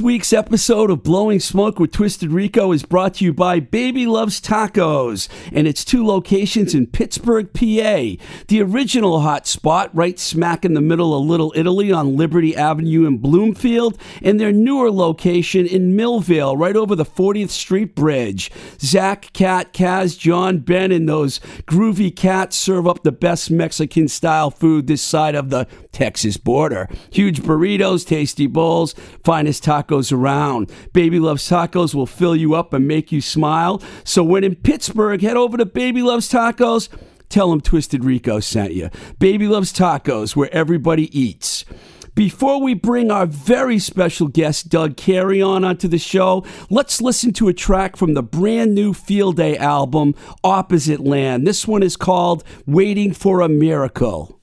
This week's episode of Blowing Smoke with Twisted Rico is brought to you by Baby Loves Tacos and its two locations in Pittsburgh, PA. The original hot spot right smack in the middle of Little Italy on Liberty Avenue in Bloomfield, and their newer location in Millvale right over the 40th Street Bridge. Zach, Cat, Kaz, John, Ben, and those groovy cats serve up the best Mexican style food this side of the Texas border. Huge burritos, tasty bowls, finest tacos around. Baby Loves Tacos will fill you up and make you smile. So when in Pittsburgh, head over to Baby Loves Tacos. Tell them Twisted Rico sent you. Baby Loves Tacos, where everybody eats. Before we bring our very special guest, Doug Carrion, on onto the show, let's listen to a track from the brand new Field Day album, Opposite Land. This one is called Waiting for a Miracle.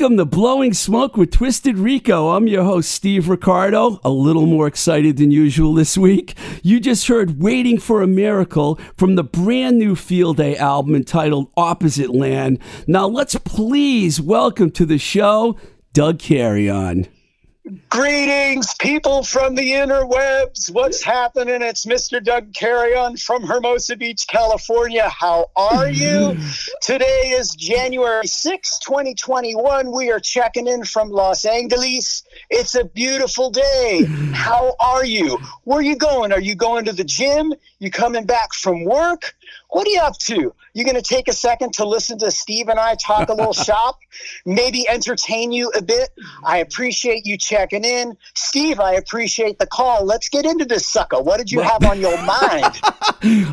Welcome to Blowing Smoke with Twisted Rico. I'm your host, Steve Ricardo, a little more excited than usual this week. You just heard Waiting for a Miracle from the brand new Field Day album entitled Opposite Land. Now, let's please welcome to the show Doug Carrion. Greetings, people from the interwebs. What's happening? It's Mr. Doug Carrion from Hermosa Beach, California. How are you? Today is January 6, 2021. We are checking in from Los Angeles. It's a beautiful day. How are you? Where are you going? Are you going to the gym? You coming back from work? What are you up to? You going to take a second to listen to Steve and I talk a little shop? Maybe entertain you a bit? I appreciate you checking in. Steve, I appreciate the call. Let's get into this sucker. What did you have on your mind?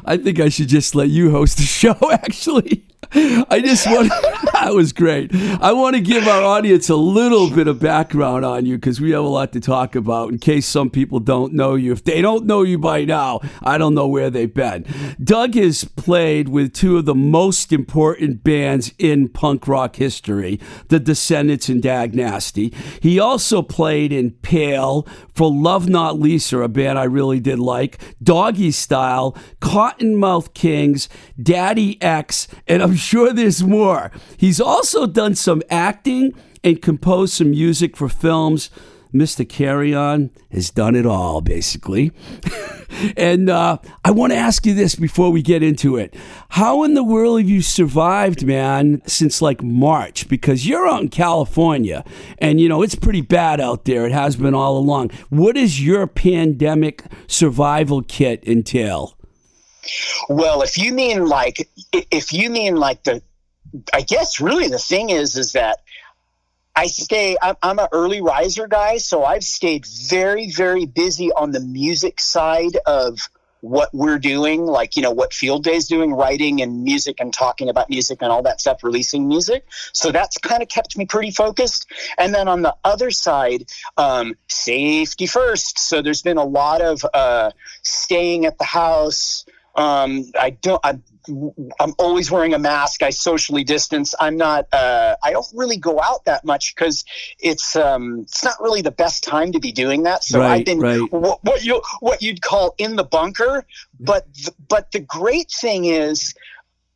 I think I should just let you host the show, actually. I just want that was great. I want to give our audience a little bit of background on you because we have a lot to talk about in case some people don't know you. If they don't know you by now, I don't know where they've been. Doug has played with two of the most important bands in punk rock history, the Descendents and Dag Nasty. He also played in Pale for Love Not Lisa, a band I really did like, Doggy Style, Cottonmouth Kings, Daddy X, and I'm sure there's more. He's also done some acting and composed some music for films. Mr. Carrion has done it all, basically. and uh, I want to ask you this before we get into it. How in the world have you survived, man, since like March? Because you're out in California and, you know, it's pretty bad out there. It has been all along. What does your pandemic survival kit entail? Well, if you mean like, if you mean like the, I guess really the thing is, is that I stay, I'm, I'm an early riser guy, so I've stayed very, very busy on the music side of what we're doing, like, you know, what Field Day is doing, writing and music and talking about music and all that stuff, releasing music. So that's kind of kept me pretty focused. And then on the other side, um, safety first. So there's been a lot of uh, staying at the house. Um, I don't, I I'm always wearing a mask. I socially distance. I'm not. Uh, I don't really go out that much because it's um, it's not really the best time to be doing that. So Right, I've been right. what, what you what you'd call in the bunker. But th- but the great thing is,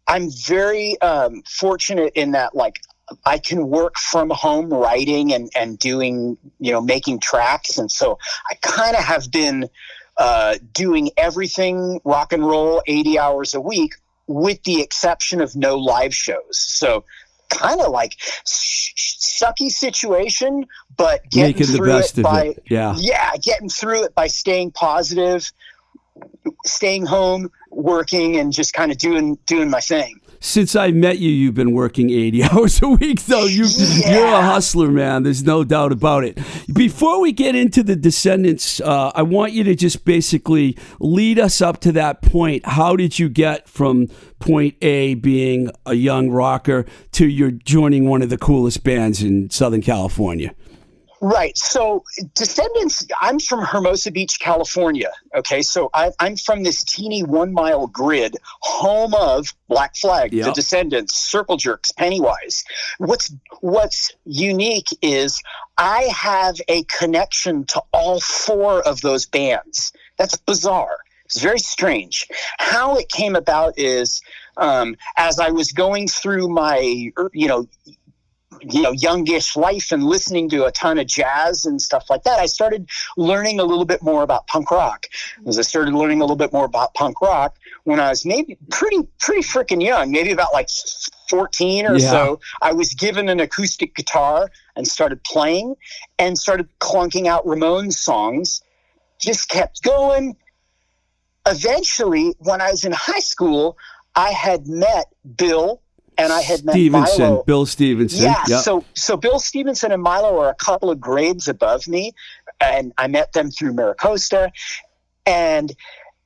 I'm very um, fortunate in that like. I can work from home writing and, and doing, you know, making tracks. And so I kind of have been uh, doing everything rock and roll 80 hours a week with the exception of no live shows. So kind of like sucky situation, but getting Making the through best it of by it. Yeah. yeah, getting through it by staying positive, staying home, working, and just kind of doing doing my thing. Since I met you, you've been working 80 hours a week, though. You, You're a hustler, man. There's no doubt about it. Before we get into the Descendents, uh, I want you to just basically lead us up to that point. How did you get from point A, being a young rocker, to you're joining one of the coolest bands in Southern California? Right. So, Descendents, I'm from Hermosa Beach, California. Okay. So, I, I'm from this teeny one mile grid, home of Black Flag, Yep. The Descendents, Circle Jerks, Pennywise. What's What's unique is I have a connection to all four of those bands. That's bizarre. It's very strange. How it came about is um, as I was going through my, you know, you know youngish life and listening to a ton of jazz and stuff like that i started learning a little bit more about punk rock. As i started learning a little bit more about punk rock when i was maybe pretty pretty freaking young maybe about like 14 or Yeah. so i was given an acoustic guitar and started playing and started clunking out ramones songs. Just kept going. Eventually when i was in high school i had met bill and i had met Stevenson, Milo. Bill Stevenson. Yeah. Yep. So so Bill Stevenson and Milo are a couple of grades above me, and I met them through Mira Costa, and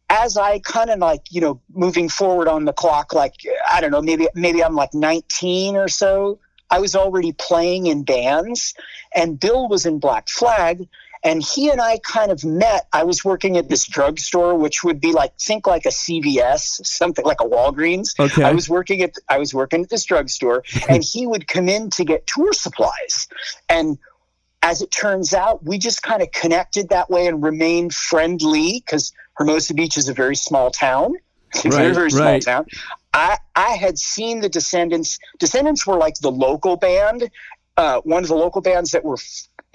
as I kind of like you know moving forward on the clock, like I don't know, maybe maybe I'm like 19 or so. I was already playing in bands, and Bill was in Black Flag. And he and I kind of met. I was working at this drugstore, which would be like think like a CVS, something like a Walgreens. Okay. I was working at I was working at this drugstore, and he would come in to get tour supplies. And as it turns out, we just kind of connected that way and remained friendly because Hermosa Beach is a very small town. It's a very very small right. town. I I had seen the Descendents. Descendents were like the local band, uh, one of the local bands that were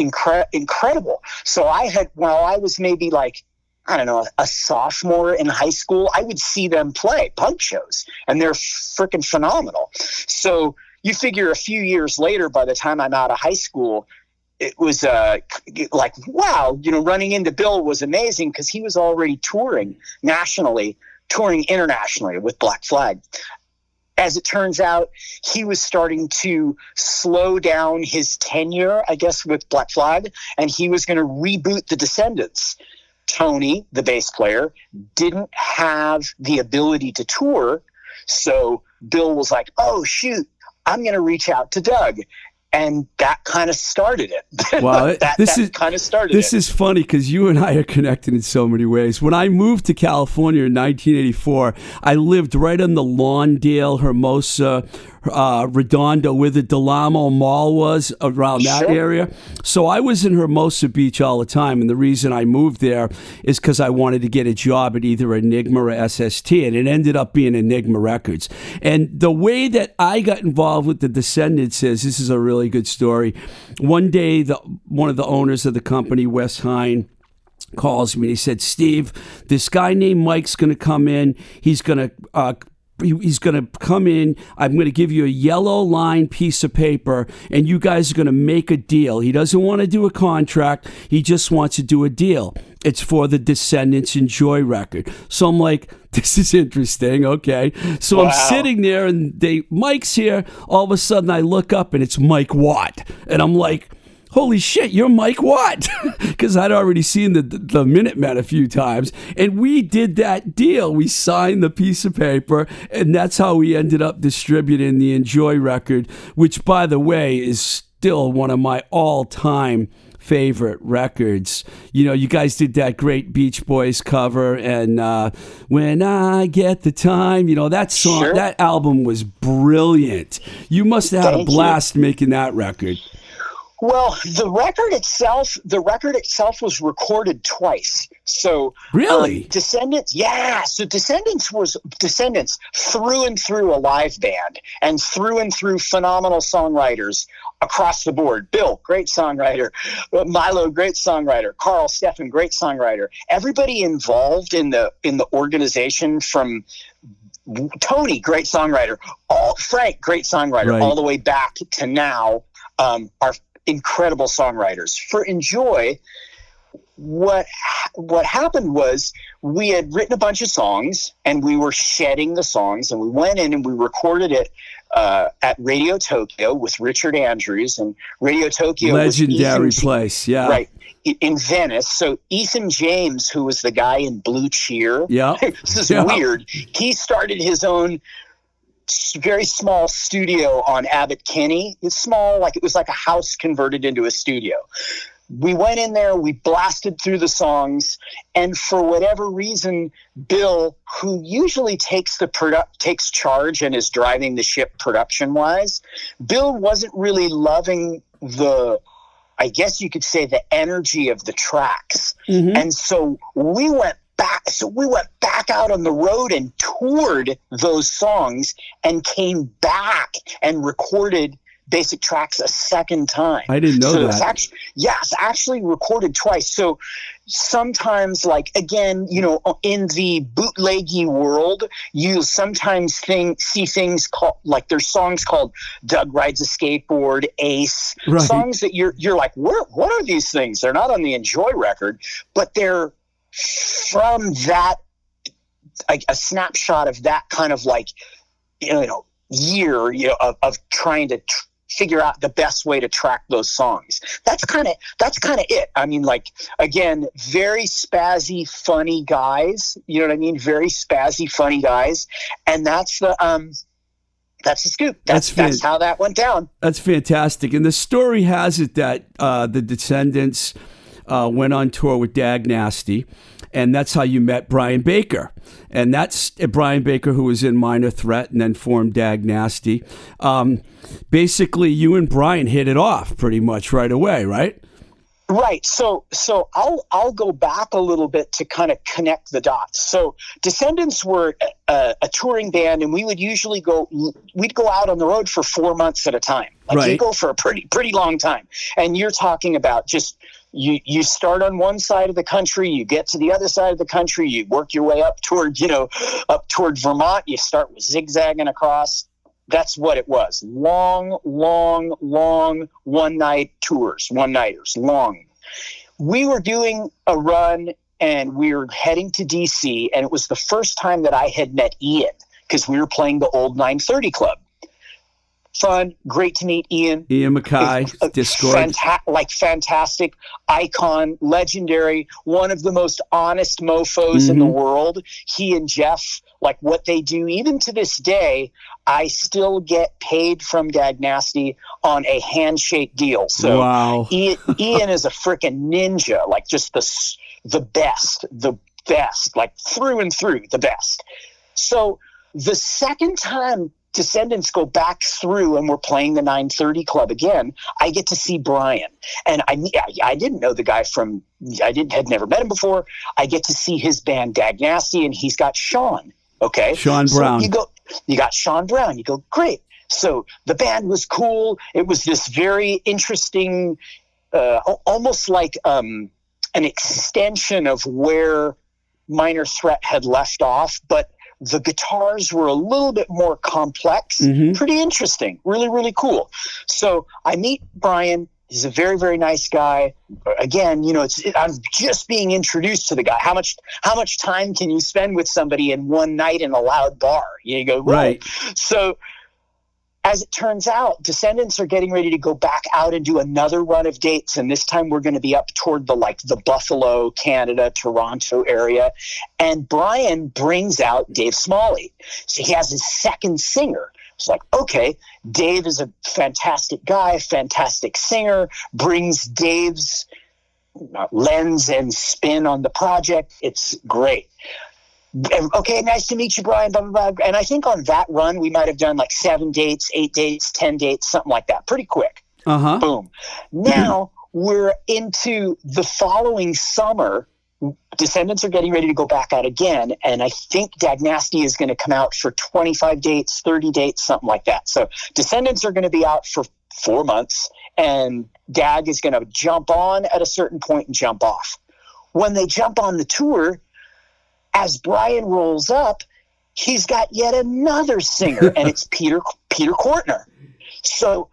incre- incredible. So I had while I was maybe like I don't know, a sophomore in high school, I would see them play punk shows, and they're freaking phenomenal. So you figure a few years later, by the time I'm out of high school, it was uh, like, wow, you know, running into Bill was amazing because he was already touring nationally, touring internationally with Black Flag. As it turns out, he was starting to slow down his tenure, I guess, with Black Flag, and he was going to reboot the Descendents. Tony, the bass player, didn't have the ability to tour. So Bill was like, "Oh shoot, I'm going to reach out to Doug." And that kind of started it. Wow, that, this that is- kind of started This it. is funny because you and I are connected in so many ways. When I moved to California in 1984, I lived right on the Lawndale, Hermosa, uh, Redondo, where the Del Amo Mall was around that Sure. area. So I was in Hermosa Beach all the time. And the reason I moved there is because I wanted to get a job at either Enigma or SST. And it ended up being Enigma Records. And the way that I got involved with the Descendents is this is a really good story. One day, the one of the owners of the company, Wes Hein, calls me. He said, "Steve, this guy named Mike's going to come in. He's going to." Uh, He's going to come in. I'm going to give you a yellow line piece of paper, and you guys are going to make a deal. He doesn't want to do a contract. He just wants to do a deal. It's for the Descendents Enjoy record. So I'm like, this is interesting. Okay. So I'm sitting there, and they Mike's here. All of a sudden, I look up, and it's Mike Watt, and I'm like holy shit, you're Mike Watt. Because I'd already seen the, the Minutemen a few times. And we did that deal. We signed the piece of paper, and that's how we ended up distributing the Enjoy record, which, by the way, is still one of my all time favorite records. You know, you guys did that great Beach Boys cover, and uh, when I get the time, you know that song, Sure. that album was brilliant. You must have had a Thank you. blast making that record. Well, the record itself, the record itself was recorded twice. So Really? um, Descendents, yeah. So Descendents was Descendents through and through a live band and through and through phenomenal songwriters across the board. Bill, great songwriter. Uh, Milo, great songwriter. Carl Stefan, great songwriter. Everybody involved in the in the organization from Tony, great songwriter. All Frank, great songwriter. Right. All the way back to now, um, are incredible songwriters. For Enjoy, what what happened was we had written a bunch of songs and we were shedding the songs and we went in and we recorded it uh, at Radio Tokyo with Richard Andrews and Radio Tokyo was Legendary Ethan- place. Yeah. right in Venice. So Ethan James, who was the guy in Blue Cheer, Yeah. this is Yeah. weird. He started his own very small studio on Abbott Kinney. It's small, like it was like a house converted into a studio. We went in there, we blasted through the songs, and for whatever reason, Bill, who usually takes the product takes charge and is driving the ship production wise, Bill wasn't really loving the I guess you could say the energy of the tracks. Mhm. And so we went back so we went back out on the road and toured those songs and came back and recorded basic tracks a second time. I didn't know so that. actually yes, actually recorded twice. So sometimes like again, you know, in the bootleggy world, you sometimes think see things called like there's songs called Doug rides a skateboard, Ace, Right. songs that you're you're like, where what are these things? They're not on the Enjoy record, but they're from that like a snapshot of that kind of like you know year you know of, of trying to tr- figure out the best way to track those songs. That's kind of that's kind of it. I mean like again very spazzy funny guys you know what i mean? Very spazzy funny guys. And that's the um that's the scoop. That's That's that's, how that went down. That's fantastic. And the story has it that uh, the Descendents uh, went on tour with Dag Nasty, and that's how you met Brian Baker. And that's uh, Brian Baker, who was in Minor Threat and then formed Dag Nasty. Um, basically, you and Brian hit it off pretty much right away, right? Right. So so I'll I'll go back a little bit to kind of connect the dots. So Descendents were a, a touring band, and we would usually go we'd go out on the road for four months at a time. Like Right. you go for a pretty pretty long time, and you're talking about just. You, you start on one side of the country, you get to the other side of the country, you work your way up toward, you know, up toward Vermont, you start with zigzagging across. That's what it was. Long, long, long one night tours, one nighters, long. We were doing a run and we were heading to DC, and it was the first time that I had met Ian because we were playing the old 930 Club. Fun, great to meet Ian. Ian MacKaye, Dischord. fanta- like fantastic icon, legendary, one of the most honest mofos in the Mhm. world. He and Jeff like what they do even to this day i still get paid from dag nasty on a handshake deal so Wow. ian, ian is a freaking ninja like just the the best the best like through and through the best so the second time descendents go back through and we're playing the 930 club again i get to see brian. And i i, I didn't know the guy from i didn't had never met him before. I get to see his band dag nasty and he's got shawn okay? Shawn So Brown. you go you got shawn brown. You go great. So the band was cool. It was this very interesting uh, almost like um, an extension of where minor threat had left off but the guitars were a little bit more complex. Mhm. pretty interesting. Really really cool. So i meet brian. He's a very very nice guy. Again you know it's i'm just being introduced to the guy. How much how much time can you spend with somebody in one night in a loud bar? You go "Whoa." Right. so as it turns out descendents are getting ready to go back out and do another run of dates and this time we're going to be up toward the like the buffalo canada toronto area. And brian brings out dave smalley. So he has his second singer. It's like okay dave is a fantastic guy fantastic singer brings dave's uh, lens and spin on the project. It's great okay, nice to meet you, Brian. Blah, blah, blah. And I think on that run, we might have done like seven dates, eight dates, 10 dates, something like that. Pretty quick. Uh-huh. Boom. Now we're into the following summer. Descendents are getting ready to go back out again. And I think Dag Nasty is going to come out for 25 dates, 30 dates, something like that. So Descendents are going to be out for four months, and Dag is going to jump on at a certain point and jump off. When they jump on the tour, as Brian rolls up, he's got yet another singer, and it's Peter Peter Cortner. So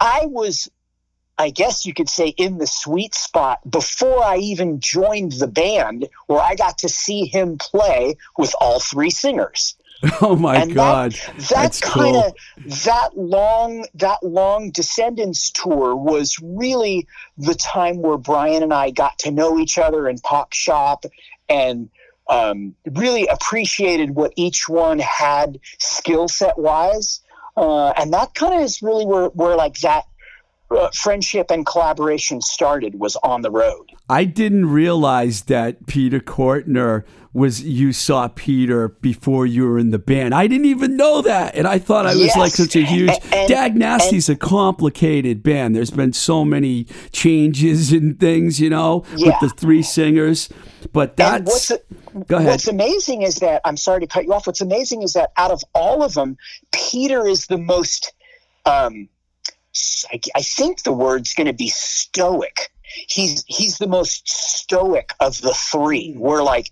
I was, I guess you could say, in the sweet spot before I even joined the band, where I got to see him play with all three singers. Oh my And God. That That's kind cool. of that long that long Descendents tour was really the time where Brian and I got to know each other and talk shop and um, really appreciated what each one had skill set wise. Uh, and that kind of is really where, where like that uh, friendship and collaboration started was on the road. I didn't realize that Peter Cortner was you saw Peter before you were in the band. I didn't even know that, and I thought I was Yes. like such a huge. And- Dag Nasty's a complicated band. There's been so many changes and things, you know, Yeah. with the three singers. But And what's that's go ahead. What's amazing is that I'm sorry to cut you off. What's amazing is that out of all of them, Peter is the most. Um, I think the word's going to be stoic. He's he's the most stoic of the three. We're like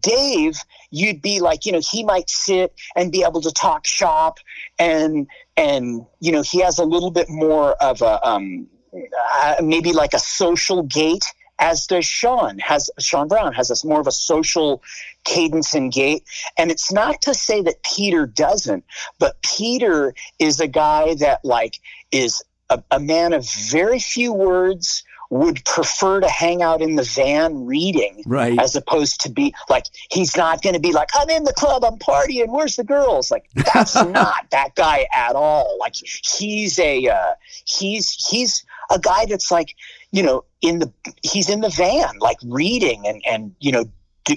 Dave, you'd be like, you know, he might sit and be able to talk shop, and and you know, he has a little bit more of a um, uh, maybe like a social gait as does Shawn. Has Shawn Brown has a more of a social cadence and gait. And it's not to say that Peter doesn't but Peter is a guy that like is a, a man of very few words would prefer to hang out in the van reading right. as opposed to be like he's not going to be like i'm in the club i'm partying where's the girls like that's not that guy at all like he's a uh, he's he's a guy that's like you know in the he's in the van like reading and and you know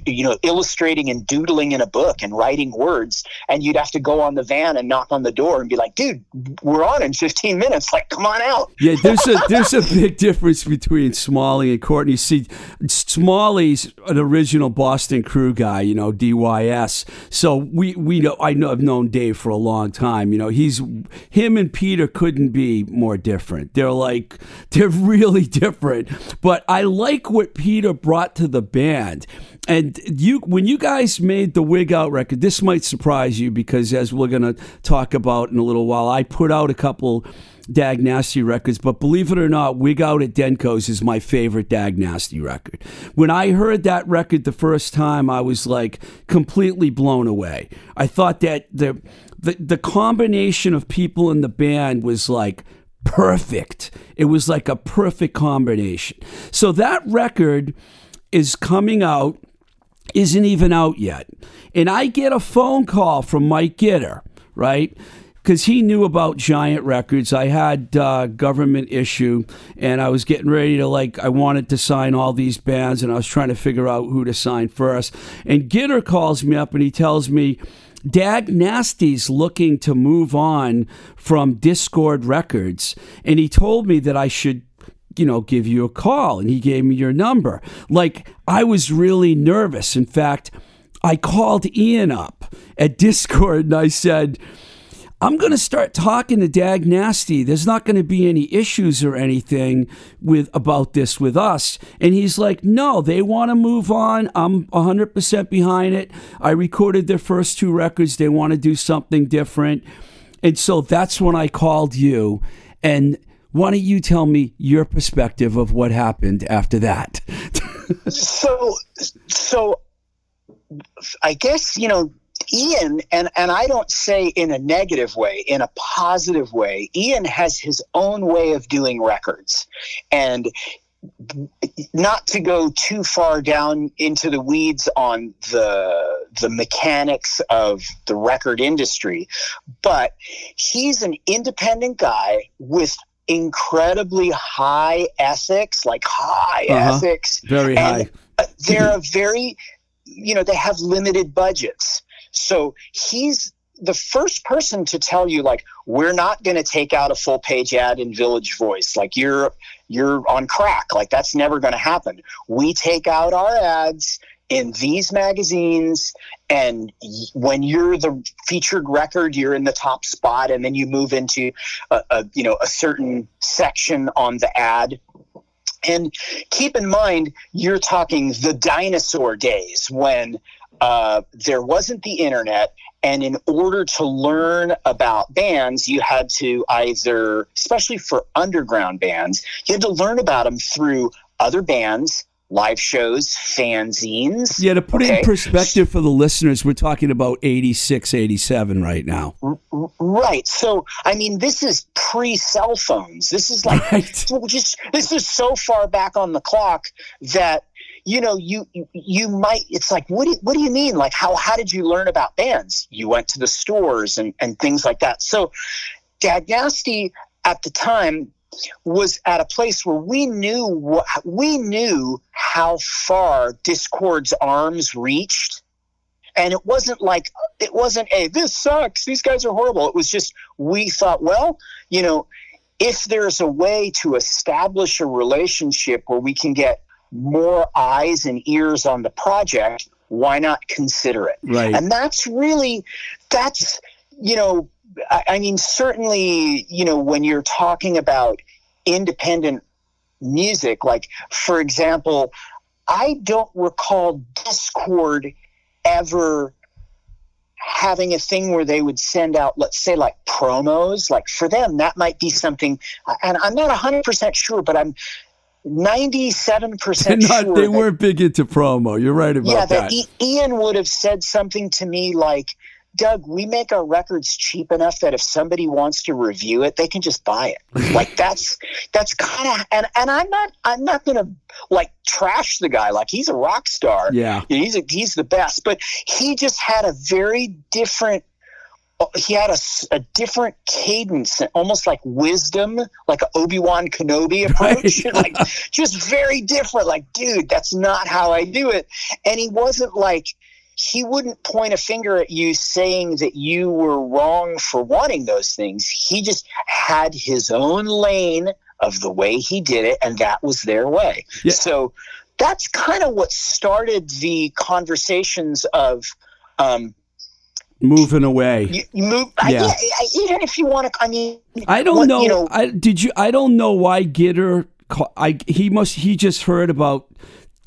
you know illustrating and doodling in a book and writing words and you'd have to go on the van and knock on the door and be like dude we're on in 15 minutes like come on out Yeah, there's a there's a big difference between Smalley and Cortner. See, Smalley's an original Boston crew guy, you know, DYS. So we we know I know I've known Dave for a long time. You know, he's him and Peter couldn't be more different. They're like they're really different. But I like what Peter brought to the band. And you, when you guys made the Wig Out record, this might surprise you because, as we're going to talk about in a little while, I put out a couple Dag Nasty records, but believe it or not, Wig Out at Denko's is my favorite Dag Nasty record. When I heard that record the first time, I was like completely blown away. I thought that the the, the combination of people in the band was like perfect. It was like a perfect combination. So that record is coming out isn't even out yet. And I get a phone call from Mike Gitter, right? Because he knew about Giant Records. I had uh, government issue, and I was getting ready to like. I wanted to sign all these bands, and I was trying to figure out who to sign first. And Gitter calls me up, and he tells me, Dag Nasty's looking to move on from Dischord Records, and he told me that I should you know, give you a call. And he gave me your number. Like, I was really nervous. In fact, I called Ian up at Dischord and I said, I'm going to start talking to Dag Nasty. There's not going to be any issues or anything with about this with us. And he's like, "No, they want to move on. I'm 100% behind it. I recorded their first two records. They want to do something different." And so that's when I called you and why don't you tell me your perspective of what happened after that? so so I guess you know Ian and and I don't say in a negative way in a positive way Ian has his own way of doing records and not to go too far down into the weeds on the the mechanics of the record industry but he's an independent guy with incredibly high ethics like high Uh-huh. ethics. Very high. uh, they're a very you know they have limited budgets. So he's the first person to tell you like we're not going to take out a full page ad in village voice. Like you're you're on crack. Like that's never going to happen. We take out our ads in these magazines and when you're the featured record you're in the top spot and then you move into a, a you know a certain section on the ad and keep in mind, you're talking the dinosaur days when uh, there wasn't the internet. And in order to learn about bands, you had to either, especially for underground bands, you had to learn about them through other bands, live shows, fanzines. Yeah, to put it in perspective for the listeners, we're talking about 86, 87 right now. Right. So, I mean, this is pre cell phones. This is like Right. just this is so far back on the clock that you know you you might it's like what do you, what do you mean like how how did you learn about bands you went to the stores and and things like that so dag nasty at the time was at a place where we knew what we knew how far dischord's arms reached. And it wasn't like it wasn't a this sucks these guys are horrible. It was just we thought well you know if there's a way to establish a relationship where we can get more eyes and ears on the project why not consider it? Right. and that's really that's you know I, I mean certainly you know when you're talking about independent music like for example i don't recall dischord ever having a thing where they would send out let's say like promos like for them that might be something and i'm not 100% sure but i'm 97% They're not, sure they that- weren't big into promo. You're right about yeah, that. that I- Ian would have said something to me like, Doug, we make our records cheap enough that if somebody wants to review it, they can just buy it. like that's that's kind of and and I'm not I'm not gonna like trash the guy like he's a rock star. yeah. He's a, he's the best, but he just had a very different. Uh, he had a different cadence, almost like wisdom, like an Obi Wan Kenobi approach, Right. like just very different. Like, dude, that's not how I do it. And he wasn't like he wouldn't point a finger at you saying that you were wrong for wanting those things. He just had his own lane of the way he did it, and that was their way. Yeah. So that's kind of what started the conversations of um, Moving away. you, move. Yeah. yeah, I, even if you want to, I mean, I don't what- know. You know, I did you. I don't know why Gitter. I he must. He just heard about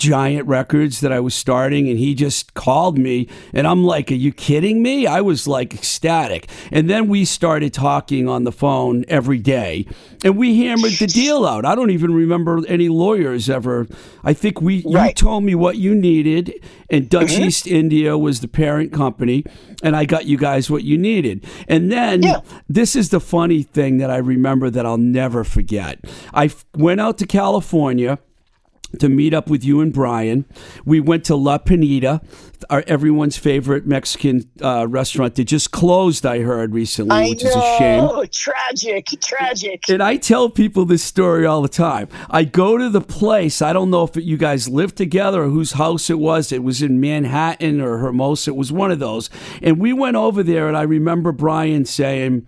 Giant Records that I was starting, and he just called me, and I'm like, "Are you kidding me?" I was like ecstatic, and then we started talking on the phone every day, and we hammered the deal out. I don't even remember any lawyers ever. I think we you told me what you needed, and Dutch Mm-hmm. East India was the parent company, and I got you guys what you needed, and then Yeah. this is the funny thing that I remember that I'll never forget. I f- went out to California to meet up with you and Brian. We went to La Pinita, our everyone's favorite Mexican uh, restaurant that just closed. I heard recently, I which know. is a shame. Oh tragic, tragic. And I tell people this story all the time. I go to the place. I don't know if you guys lived together or whose house it was. It was in Manhattan or Hermosa. It was one of those. And we went over there, and I remember Brian saying,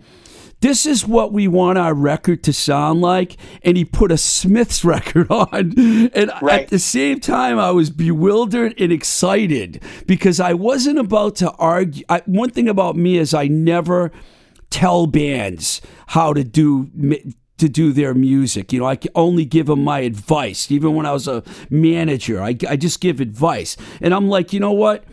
this is what we want our record to sound like. And he put a Smiths record on. And Right. at the same time, I was bewildered and excited because I wasn't about to argue. I, one thing about me is I never tell bands how to do to do their music. You know, I can only give them my advice. Even when I was a manager, I, I just give advice. And I'm like, you know what?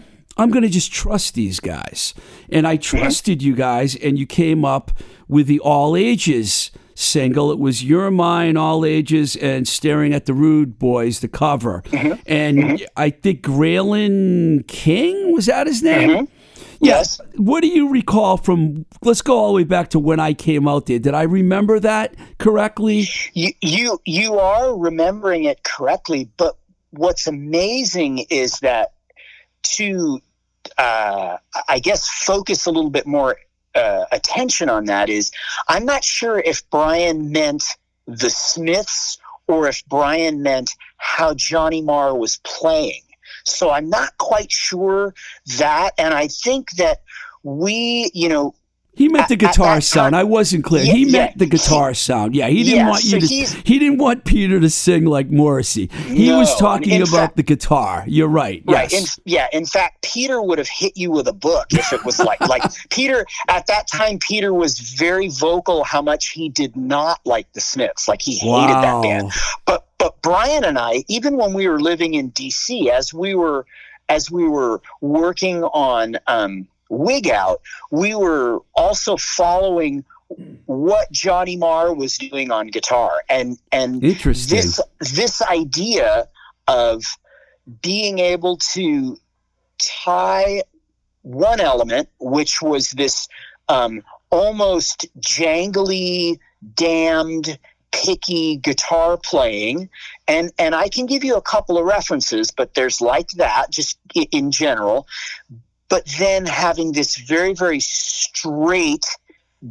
I'm going to just trust these guys. And I mm-hmm. trusted you guys, and you came up with the all ages single. It was You're Mine, All Ages, and Staring at the Rude Boys, the cover. Mm-hmm. And mm-hmm. I think Graylin King, was that his name? Yes. What do you recall from? Let's go all the way back to when I came out there. Did I remember that correctly? You, you you are remembering it correctly, but what's amazing is that to uh, I guess focus a little bit more uh, attention on that is I'm not sure if Brian meant the Smiths or if Brian meant how Johnny Marr was playing. So I'm not quite sure that, and I think that we, you know, He meant the guitar sound. I wasn't clear. Yeah, he yeah. meant the guitar sound. Yeah, he didn't Yeah, want you so to. He didn't want Peter to sing like Morrissey. He was talking about fact- the guitar. You're right. Right. Yes. In, yeah. In fact, Peter would have hit you with a book if it was like like Peter at that time. Peter was very vocal how much he did not like the Smiths. Like he hated that band. But but Brian and I, even when we were living in D.C., as we were as we were working on um, Wig Out, we were also following what Johnny Marr was doing on guitar, and and Interesting. this this idea of being able to tie one element, which was this um, almost jangly, damned, picky guitar playing, and and I can give you a couple of references, but there's like that just in general. But then having this very very straight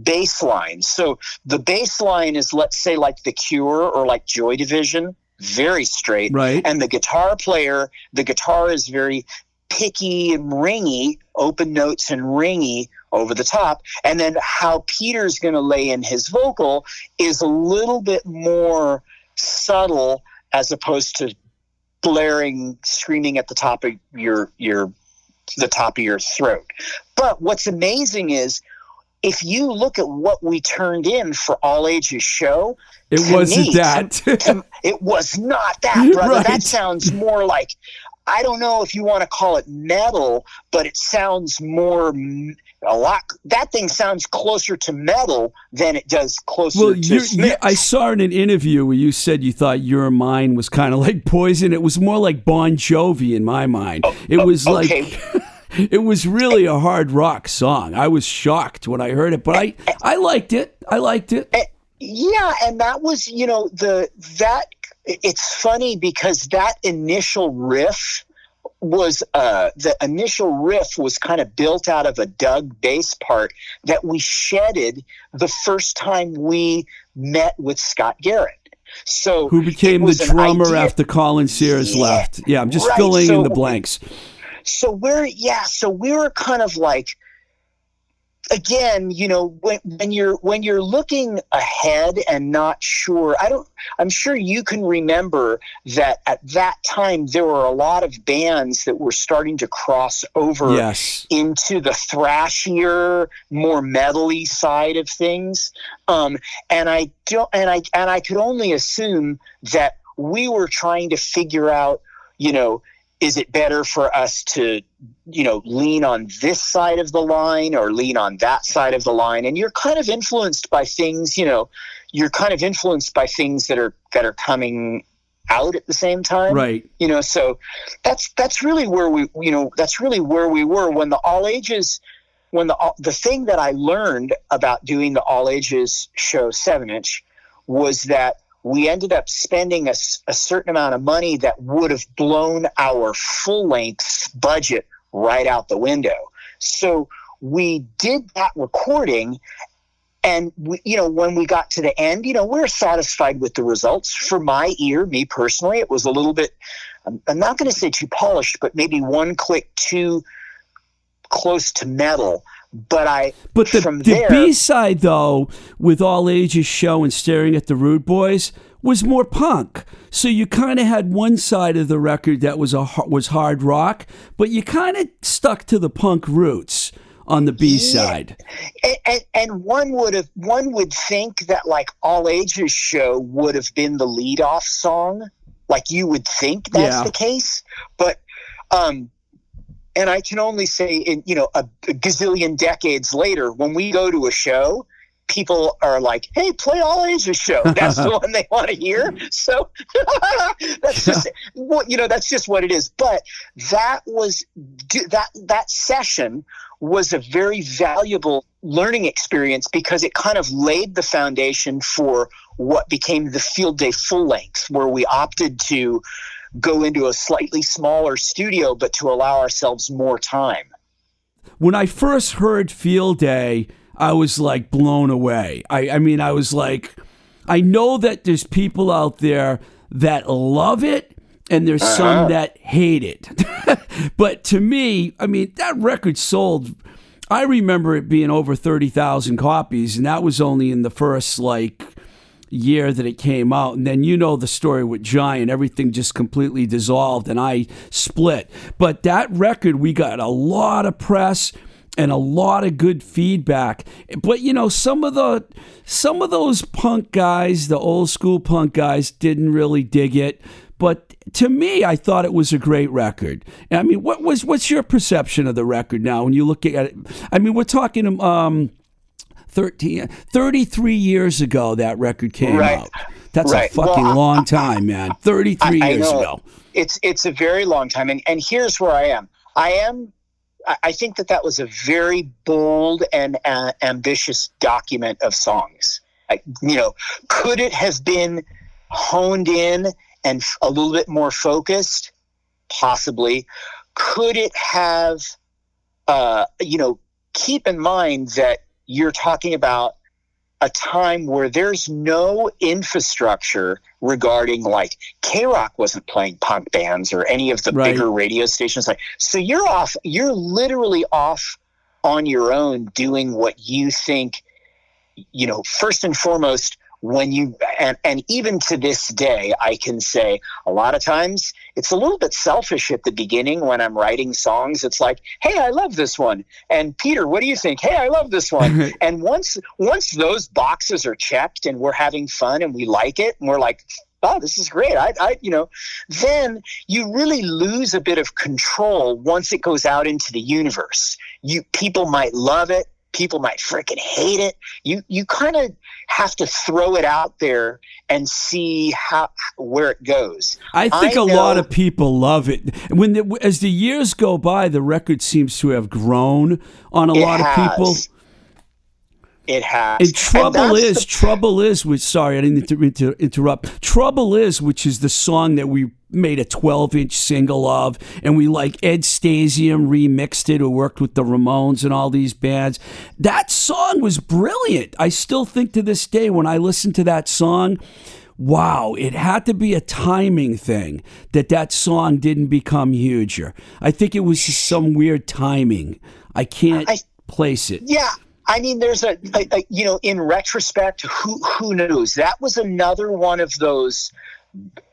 bass line. So the bass line is let's say like the Cure or like Joy Division, very straight right. and the guitar player the guitar is very picky and ringy open notes and ringy over the top and then how peter's going to lay in his vocal is a little bit more subtle as opposed to blaring screaming at the top of your your the top of your throat but what's amazing is if you look at what we turned in for all ages show It wasn't me, that. to- it was not that, brother. Right. That sounds more like I don't know if you want to call it metal, but it sounds more a lot. That thing sounds closer to metal than it does closer Well, to you, I saw in an interview where you said you thought your mind was kind of like poison. It was more like Bon Jovi in my mind. Oh, it oh, was Oh, okay. like it was really a hard rock song. I was shocked when I heard it, but I I liked it. I liked it. Yeah, and that was, you know, the that it's funny because that initial riff was uh the initial riff was kind of built out of a Doug bass part that we shedded the first time we met with Scott Garrett. So Who became the drummer after Colin Sears Yeah, left? Yeah, I'm just right, filling in the blanks. So we're yeah so we were kind of like again you know when, when you're when you're looking ahead and not sure i don't i'm sure you can remember that at that time there were a lot of bands that were starting to cross over Yes. into the thrashier, more metally side of things. Um, and I don't, and I and I could only assume that we were trying to figure out, you know, is it better for us to, you know, lean on this side of the line or lean on that side of the line? And you're kind of influenced by things, you know, you're kind of influenced by things that are that are coming out at the same time Right. you know so that's that's really where we you know that's really where we were when the all ages when the all- the thing that i learned about doing the all ages show 7 inch was that we ended up spending a certain amount of money that would have blown our full length budget right out the window. So we did that recording. And we, you know, when we got to the end, you know, we're satisfied with the results. For my ear, me personally, it was a little bit. I'm, I'm not going to say too polished, but maybe one click too close to metal. But I, But the, the B side, though, with All Ages Show and Staring at the Rude Boys, was more punk. So you kind of had one side of the record that was a was hard rock, but you kind of stuck to the punk roots on the B side. and, and, and one would have one would think that like all ages show would have been the lead off song like you would think that's Yeah. the case but um and i can only say in you know a, a gazillion decades later when we go to a show people are like hey play all ages show. That's the one they want to hear. So that's just what you know that's just what it is. But that was that that session was a very valuable learning experience because it kind of laid the foundation for what became the field day full length where we opted to go into a slightly smaller studio but to allow ourselves more time When I first heard Field Day, I was like blown away. I, I mean, I was like, I know that there's people out there that love it and there's uh-huh. some that hate it. but to me, I mean, that record sold. I remember it being over 30,000 copies, and that was only in the first like year that it came out. And then you know the story with Giant, everything just completely dissolved and I split. But that record, we got a lot of press and a lot of good feedback. But you know, some of the some of those punk guys, the old school punk guys, didn't really dig it. But to me, I thought it was a great record. I mean, what was what's your perception of the record now when you look at it? I mean, we're talking um 13 33 years ago that record came Right. out. That's Right. a fucking Well, I- long time, man. 33 I- years ago. it's it's a very long time and, and here's where i am i am I- i think that that was a very bold and uh, ambitious document of songs I, you know could it have been honed in and a little bit more focused possibly could it have uh, you know keep in mind that you're talking about a time where there's no infrastructure regarding like K Rock wasn't playing punk bands or any of the Right. bigger radio stations. Like, so you're off, you're literally off on your own doing what you think, you know, first and foremost, when you, and, and even to this day, I can say a lot of times it's a little bit selfish at the beginning when I'm writing songs. It's like, hey, I love this one. And Peter, what do you think? Hey, I love this one. and once once those boxes are checked and we're having fun and we like it and we're like oh this is great I, I you know then you really lose a bit of control once it goes out into the universe you people might love it people might freaking hate it you you kind of have to throw it out there and see how where it goes I think I a lot of people love it. When the, as the years go by, the record seems to have grown on a lot of people. It has And trouble that's is, the- trouble is, which sorry, I didn't inter- inter- interrupt. Trouble is, which is the song that we made a 12 inch single of, and we like Ed Stasium remixed it, who worked with the Ramones and all these bands. That song was brilliant. I still think to this day when I listen to that song, wow, it had to be a timing thing that that song didn't become huger. I think it was just some weird timing. I can't I- place it. Yeah, I mean, there's a, a, a you know, in retrospect, who who knows? That was another one of those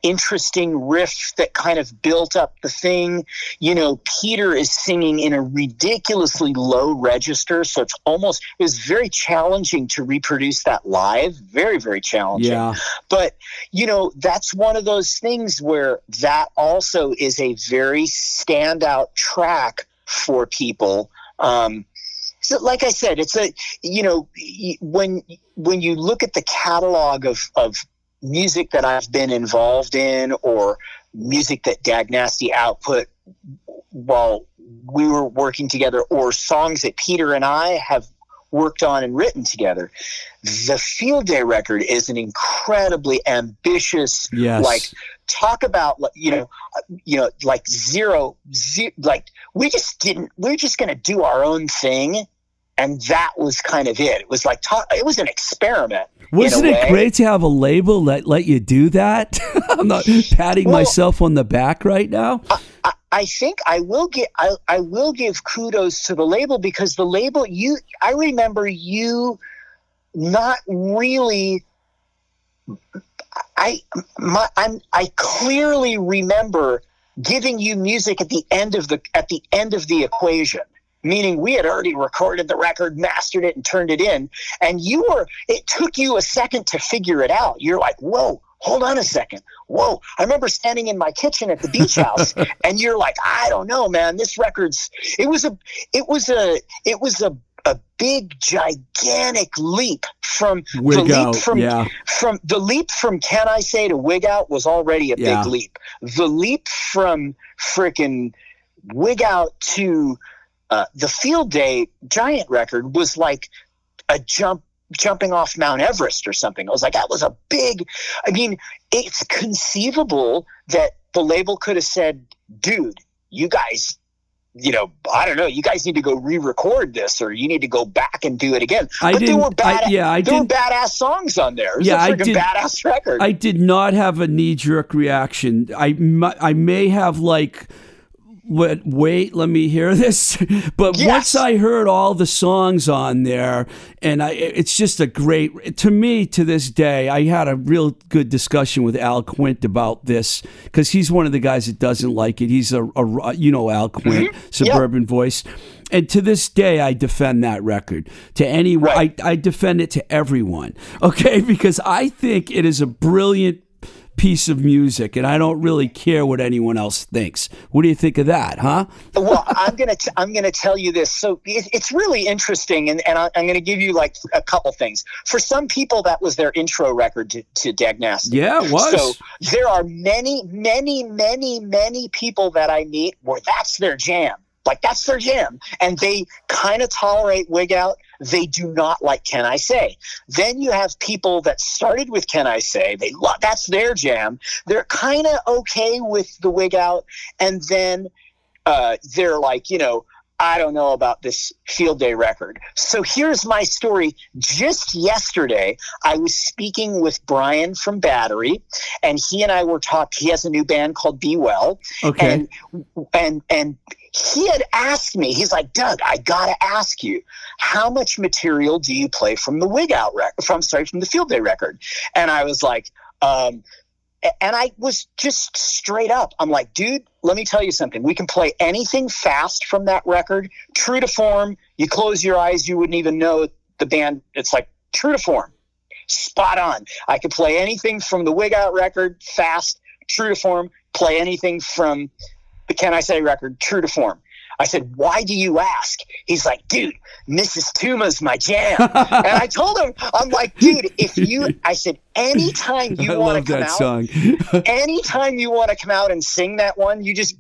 interesting riffs that kind of built up the thing. You know, Peter is singing in a ridiculously low register, so it's almost it was very challenging to reproduce that live. Very very challenging. Yeah. But you know, that's one of those things where that also is a very standout track for people. Um, so like I said, it's a you know when when you look at the catalog of of music that I've been involved in or music that Dag Nasty output while we were working together or songs that Peter and I have worked on and written together. The Field Day record is an incredibly ambitious, Yes. like talk about like, you know, you know, like zero, ze- like we just didn't. We are just going to do our own thing, and that was kind of it. It was like it was an experiment. Wasn't it great to have a label that let you do that? I'm not patting Well- myself on the back right now. I, I think I will get I, I will give kudos to the label because the label you I remember you not really I my I'm I clearly remember giving you music at the end of the at the end of the equation meaning we had already recorded the record mastered it and turned it in and you were it took you a second to figure it out you're like whoa hold on a second whoa i remember standing in my kitchen at the beach house and you're like i don't know man this record's it was a it was a it was a a big gigantic leap from the Wig leap out. from yeah. from the leap from can I say to wig out was already a Yeah. big leap. The leap from frickin' wig out to uh, the field day giant record was like a jump jumping off Mount Everest or something. I was like, that was a big I mean, it's conceivable that the label could have said, dude, you guys you know, I don't know. You guys need to go re-record this, or you need to go back and do it again. I but there were bad, I- yeah, I there were badass songs on there. Yeah, I did- badass record. I did not have a knee jerk reaction. I, I may have like wait, wait, let me hear this. But Yes. once I heard all the songs on there, and I, it's just a great. To me, to this day, I had a real good discussion with Al Quint about this because he's one of the guys that doesn't like it. He's a, a you know Al mm-hmm. Quint, suburban voice. And to this day, I defend that record to anyone. Right. I, I defend it to everyone. Okay, because I think it is a brilliant piece of music, and I don't really care what anyone else thinks. What do you think of that, huh? well, I'm gonna t- I'm gonna tell you this. So it, it's really interesting, and, and I, I'm gonna give you like a couple things. For some people, that was their intro record to, to Dag Nasty. Yeah, it was. So there are many, many, many, many people that I meet where that's their jam. Like that's their jam, and they kind of tolerate wig out. They do not like Can I Say. Then you have people that started with Can I Say. They love that's their jam. They're kind of okay with the wig out, and then uh, they're like, you know, I don't know about this field day record. So here's my story. Just yesterday, I was speaking with Brian from Battery, and he and I were talking. He has a new band called Be Well, okay. and and and he had asked me. He's like, Doug, I gotta ask you, how much material do you play from the Wig Out record? From sorry, from the Field Day record? And I was like, um, and I was just straight up. I'm like, dude, let me tell you something. We can play anything fast from that record, true to form. You close your eyes, you wouldn't even know the band. It's like true to form, spot on. I could play anything from the Wig Out record, fast, true to form. Play anything from the Can I Say record, true to form. I said, why do you ask? He's like, dude, Mrs. Touma's my jam. and I told him, I'm like, dude, if you, I said, anytime you want to come out, song. anytime you want to come out and sing that one, you just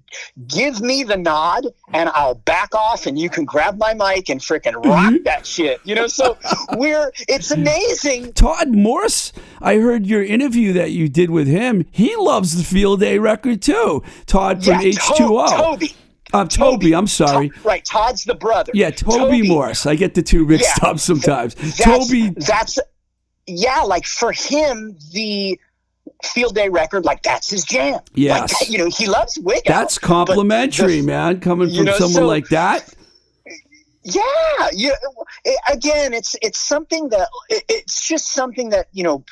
give me the nod and I'll back off and you can grab my mic and freaking rock that shit. You know, so we're, it's amazing. Todd Morse, I heard your interview that you did with him. He loves the Field Day record too. Todd from Yeah, H2O. Toby. Um, Toby, I'm sorry. To- right. Todd's the brother. Yeah, Toby, Morse. I get the two mixed Yeah. up sometimes. That's, Toby, That's, yeah, like for him, the field day record, like that's his jam. Yes. Like, you know, he loves Wig Out, that's complimentary, the- man. Coming you from know, someone so- like that. Yeah, yeah. it- Again, it's it's something that it- it's just something that you know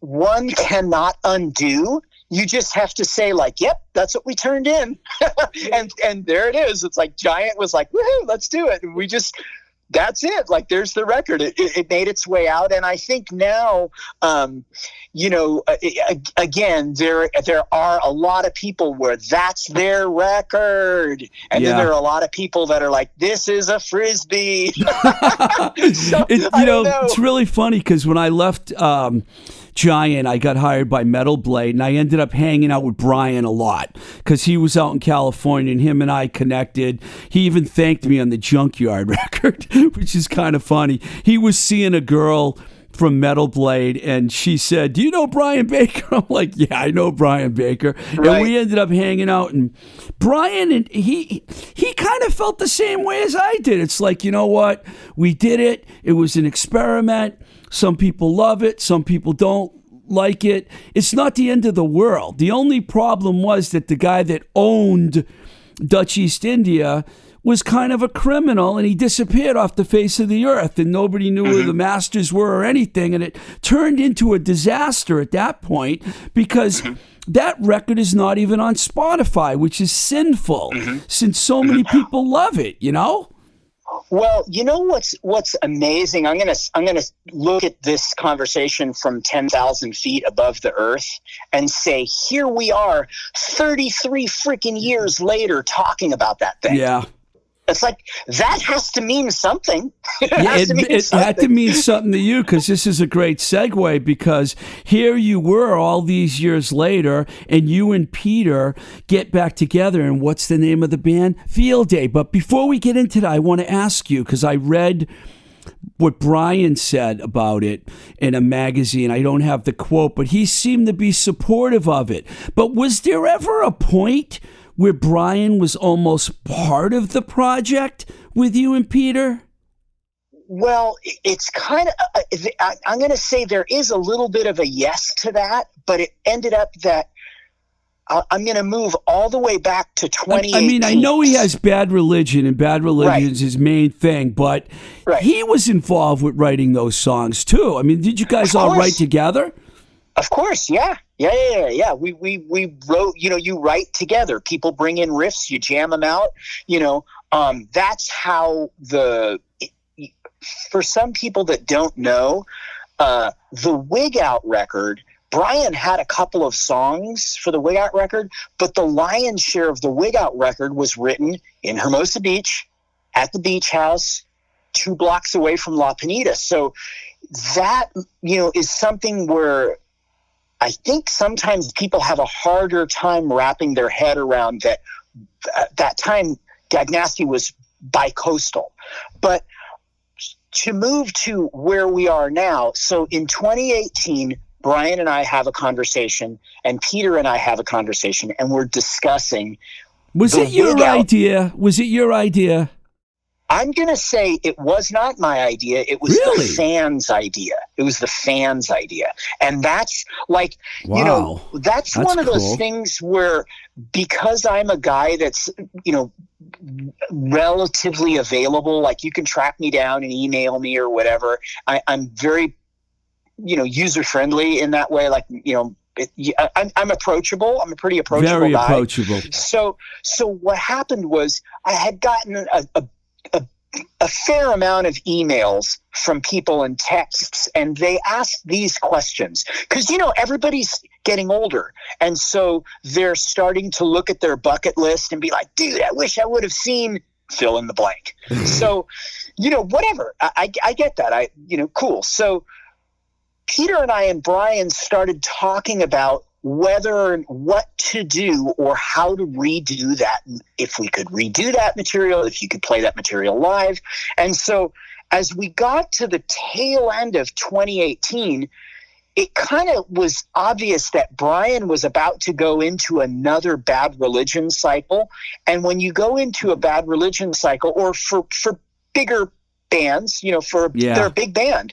one cannot undo. You just have to say like, "Yep, that's what we turned in," and and there it is. It's like Giant was like, "Woohoo, let's do it!" And we just that's it. Like there's the record. It, it, it made its way out, and I think now, um, you know, uh, again, there there are a lot of people where that's their record, and Yeah. then there are a lot of people that are like, "This is a frisbee." So, it, you know, know. it's really funny because when I left um, Giant, I got hired by Metal Blade, and I ended up hanging out with Brian a lot because he was out in California, and him and I connected. He even thanked me on the Junkyard record, which is kind of funny. He was seeing a girl from Metal Blade, and she said, "Do you know Brian Baker?" I'm like, "Yeah, I know Brian Baker." And we ended up hanging out, and Brian and he he kind of felt the same way as I did. It's like, you know what? We did it. It was an experiment. Some people love it. Some people don't like it. It's not the end of the world. The only problem was that the guy that owned Dutch East India was kind of a criminal and he disappeared off the face of the earth and nobody knew who mm-hmm. the masters were or anything. And it turned into a disaster at that point because mm-hmm. that record is not even on Spotify which is sinful mm-hmm. since so many people love it you know? Well, you know what's what's amazing? I'm gonna I'm gonna look at this conversation from ten thousand feet above the earth and say, here we are, thirty three freaking years later, talking about that thing. yeah It's like that has to mean something. it Yeah, it, to mean it had to mean something to you because this is a great segue because here you were all these years later and you and Peter get back together and what's the name of the band? Field Day. But before we get into that, I want to ask you because I read what Brian said about it in a magazine. I don't have the quote, but he seemed to be supportive of it. But was there ever a point where Brian was almost part of the project with you and Peter? Well, it's kind of. Uh, I- I'm going to say there is a little bit of a yes to that, but it ended up that. I- I'm going to move all the way back to I, 2018. I mean, I know he has bad religion, and bad religion is his main thing, but Right. he was involved with writing those songs too. I mean, did you guys all write together? Of course, yeah. Yeah, yeah, yeah, yeah. We we we wrote, you know, you write together. People bring in riffs, you jam them out, you know. Um that's how the for some people that don't know, uh the Wig Out record, Brian had a couple of songs for the Wig Out record, but the lion's share of the Wig Out record was written in Hermosa Beach at the beach house 2 blocks away from La Pinita. So that you know is something where I think sometimes people have a harder time wrapping their head around that. At that time, Dag Nasty was bicoastal, but to move to where we are now. So in 2018, Brian and I have a conversation, and Peter and I have a conversation, and we're discussing. Was it your idea? Was it your idea? I'm going to say it was not my idea. It was Really? the fans' idea. It was the fans' idea. And that's like, you know, that's, That's one of those things where because I'm a guy that's, you know, relatively available, like you can track me down and email me or whatever. I, I'm very, you know, user friendly in that way. Like, you know, it, I'm, I'm approachable. I'm a pretty approachable Very guy. approachable. So, so what happened was I had gotten a, a, a, fair amount of emails from people and texts, and they ask these questions because you know everybody's getting older, and so they're starting to look at their bucket list and be like, "Dude, I wish I would have seen." Fill in the blank. so, you know, whatever. I, I, I get that. I, you know, cool. So, Peter and I and Brian started talking about whether and what to do or how to redo that if we could redo that material if you could play that material live. And so as we got to the tail end of 2018 it kind of was obvious that Brian was about to go into another bad religion cycle. And when you go into a bad religion cycle or for for bigger bands you know for Yeah. they're a big band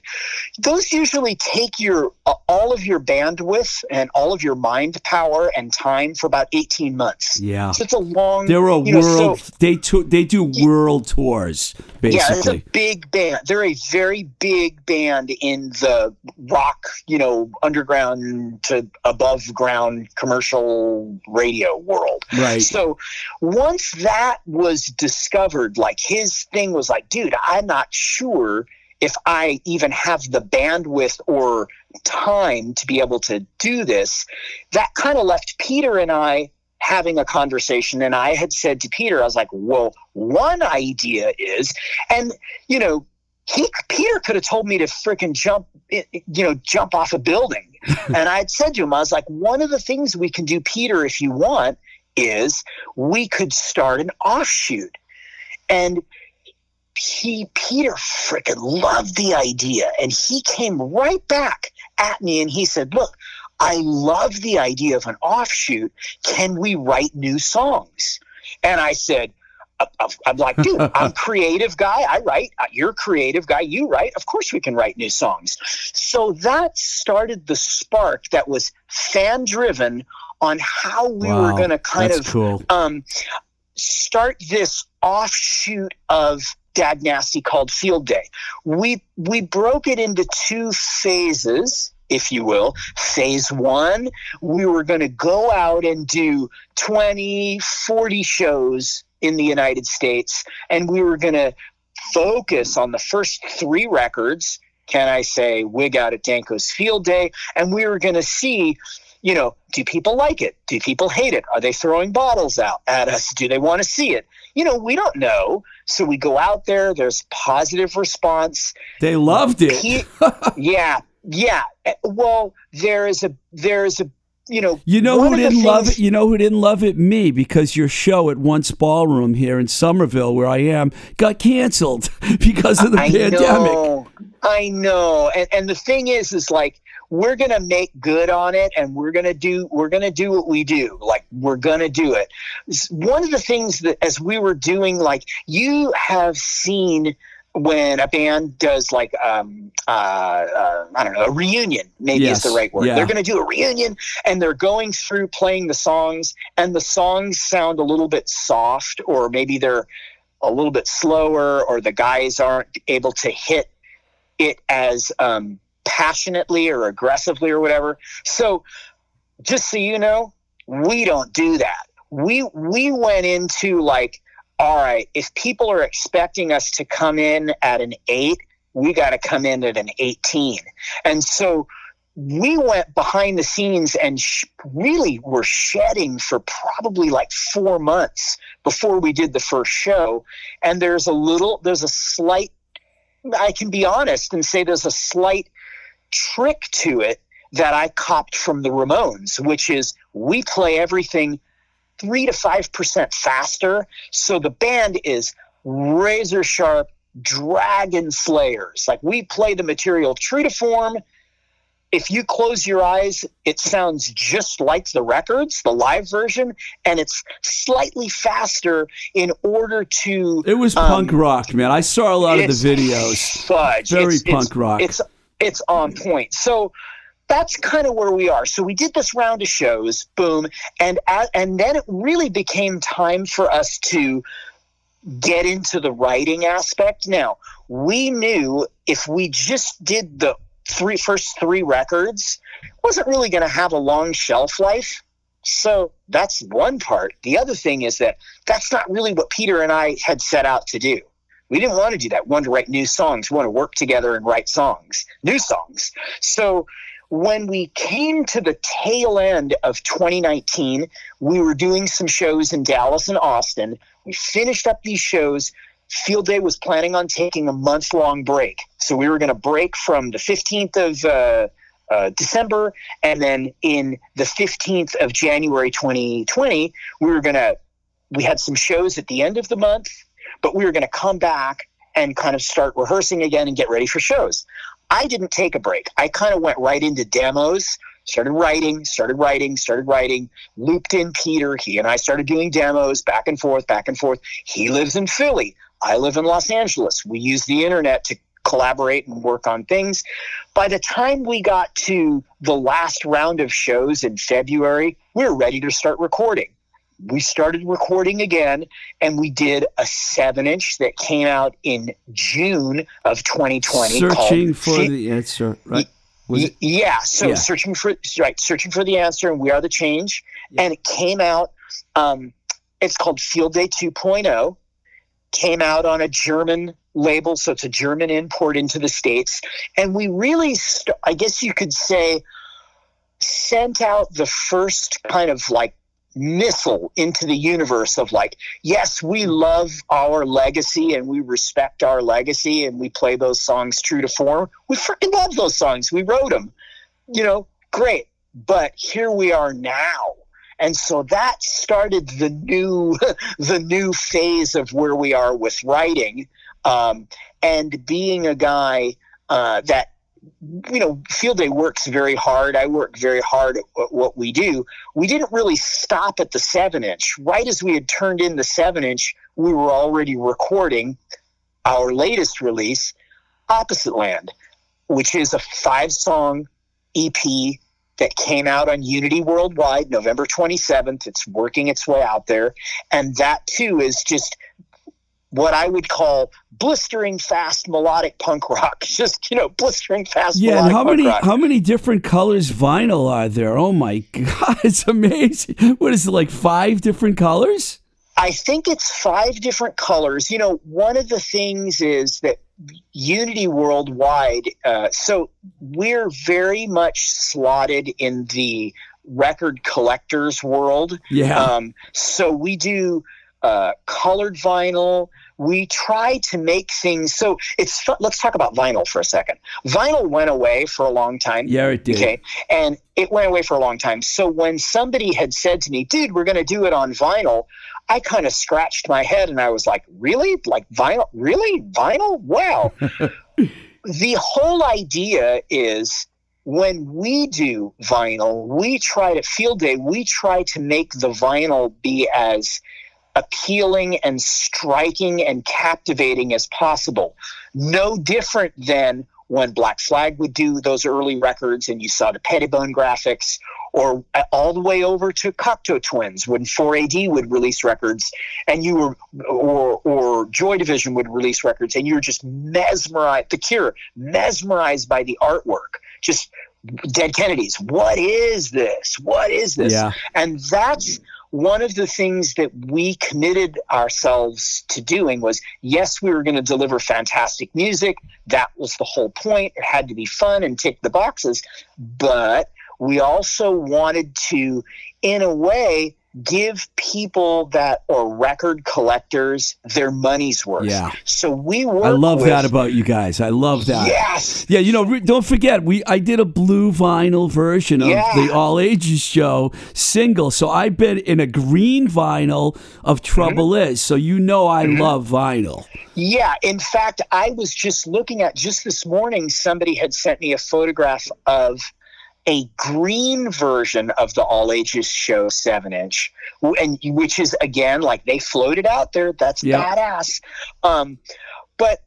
those usually take your uh, all of your bandwidth and all of your mind power and time for about 18 months Yeah. so it's a long They're a you know, so- world. they to, they do world tours Basically, yeah, it's a big band. They're a very big band in the rock, you know, underground to above ground commercial radio world. right. So once that was discovered, like his thing was like, dude, I'm not sure if I even have the bandwidth or time to be able to do this. That kind of left Peter and I having a conversation. And I had said to Peter, I was like, well, one idea is, and, you know, he Peter could have told me to freaking jump, eh, you know, jump off a building. and I had said to him, I was like, one of the things we can do, Peter, if you want, is we could start an offshoot. And he Peter freaking loved the idea and he came right back at me and he said, "Look, I love the idea of an offshoot. Can we write new songs?" And I said, I'm like, dude, I'm creative guy. I write. Uh, you're creative guy. You write. Of course, we can write new songs. So that started the spark that was fan driven on how we Wow, were going to kind of cool. um, start this offshoot of Dag Nasty called Field Day. We we broke it into two phases, if you will. Phase one, we were going to go out and do 20, 40 shows in the United States, and we were going to focus on the first three records. Can I say Wig Out at Denko's Field Day? And we were going to see you know, do people like it? Do people hate it? Are they throwing bottles out at us? Do they want to see it? You know, we don't know. So we go out there, there's positive response. They loved it. He, yeah, yeah. Eh, Well, there is a there is a you know You know who didn't love it? You know who didn't love it? Me, because your show at Once Ballroom here in Somerville, where I am, got canceled because of the I pandemic. know, I know, and and the thing is, is like we're gonna make good on it, and we're gonna do we're gonna do what we do. Like we're gonna do it. One of the things that as we were doing, like you have seen when a band does like um uh, uh I don't know a reunion maybe Yes, is the right word. yeah. They're going to do a reunion and they're going through playing the songs and the songs sound a little bit soft or maybe they're a little bit slower or the guys aren't able to hit it as um, passionately or aggressively or whatever. So just so you know, we don't do that. We we went into like, all right, if people are expecting us to come in at an eight, we got to come in at an 18. And so we went behind the scenes and sh- really were shedding for probably like four months before we did the first show. And there's a little, there's a slight, I can be honest and say there's a slight trick to it that I copped from the Ramones, which is we play everything three to five percent faster. So the band is razor sharp dragon slayers. Like we play the material true to form. If you close your eyes, it sounds just like the records, the live version, and it's slightly faster in order to It was Um, punk rock, man. I saw a lot of the videos. Fudge. Very It's- punk it's, rock. It's it's on point. So that's kind of where we are. So we did this round of shows, boom, and and then it really became time for us to get into the writing aspect. Now we knew if we just did the three first three records, wasn't really going to have a long shelf life. So that's one part. The other thing is that that's not really what Peter and I had set out to do. We didn't want to do that. We wanted to write new songs. We want to work together and write songs, new songs. So when we came to the tail end of 2019, we were doing some shows in Dallas and Austin. We finished up these shows. Field Day was planning on taking a month long break. So we were going to break from the 15th of uh, uh, December, and then in the 15th of January 2020, we were going to, we had some shows at the end of the month, but we were going to come back and kind of start rehearsing again and get ready for shows. I didn't take a break. I kind of went right into demos, started writing, started writing, started writing, looped in Peter. He and I started doing demos back and forth, back and forth. He lives in Philly. I live in Los Angeles. We use the internet to collaborate and work on things. By the time we got to the last round of shows in February, we were ready to start recording. We started recording again, and we did a seven inch that came out in June of 2020. called Searching for the answer, right? Y- yeah. So Yeah. searching for right, searching for the answer, and we are the change. And it came out. Um, it's called Field Day 2.0. Came out on a German label, so it's a German import into the states. And we really, st- I guess you could say, sent out the first kind of like missile into the universe of like, yes, we love our legacy and we respect our legacy and we play those songs true to form. We freaking love those songs. We wrote them, you know, great. But here we are now. And so that started the new, the new phase of where we are with writing, um, and being a guy uh, that you know, Field Day works very hard. I work very hard at what we do. We didn't really stop at the seven inch. Right as we had turned in the seven inch, we were already recording our latest release, Opposite Land, which is a five song EP that came out on Unity Worldwide November 27th. It's working its way out there. And that too is just what I would call blistering fast melodic punk rock. Just you know, blistering fast. Yeah, and how many rock. how many different colors vinyl are there? Oh my god, it's amazing. What is it like? Five different colors? I think it's five different colors. You know, one of the things is that Unity Worldwide. Uh, so we're very much slotted in the record collectors world. Yeah. Um, so we do uh, colored vinyl. We try to make things so it's. Let's talk about vinyl for a second. Vinyl went away for a long time. Yeah, it did. Okay, and it went away for a long time. So when somebody had said to me, "Dude, we're going to do it on vinyl," I kind of scratched my head and I was like, "Really? Like vinyl? Really? Vinyl? Wow." the whole idea is when we do vinyl, we try to field day, we try to make the vinyl be as appealing and striking and captivating as possible. No different than when Black Flag would do those early records and you saw the Pettibon graphics, or all the way over to Cocteau Twins when 4AD would release records and you were, or, or Joy Division would release records and you were just mesmerized, The Cure, mesmerized by the artwork. Just Dead Kennedys. What is this? What is this? Yeah. And that's one of the things that we committed ourselves to doing was yes, we were going to deliver fantastic music. That was the whole point. It had to be fun and tick the boxes. But we also wanted to, in a way, give people that or record collectors their money's worth. Yeah. So we work I love with, that about you guys. I love that. Yes. Yeah, you know, re- don't forget we I did a blue vinyl version of Yeah. the All Ages show single. So I've been in a green vinyl of Trouble Mm-hmm. Is. So you know I love vinyl. Yeah, in fact, I was just looking at just this morning. Somebody had sent me a photograph of a green version of the All Ages Show seven inch, and which is again like they floated out there. That's Yeah. badass. Um, but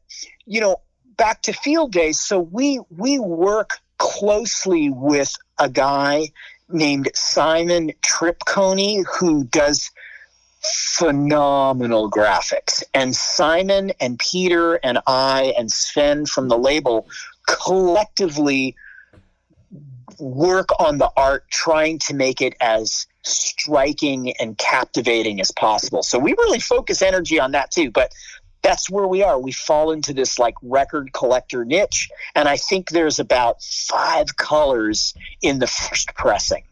you know, back to field days. So we we work closely with a guy named Simon Tripconey who does phenomenal graphics. And Simon and Peter and I and Sven from the label collectively work on the art trying to make it as striking and captivating as possible. So we really focus energy on that too, but that's where we are. We fall into this like record collector niche and I think there's about 5 colors in the first pressing.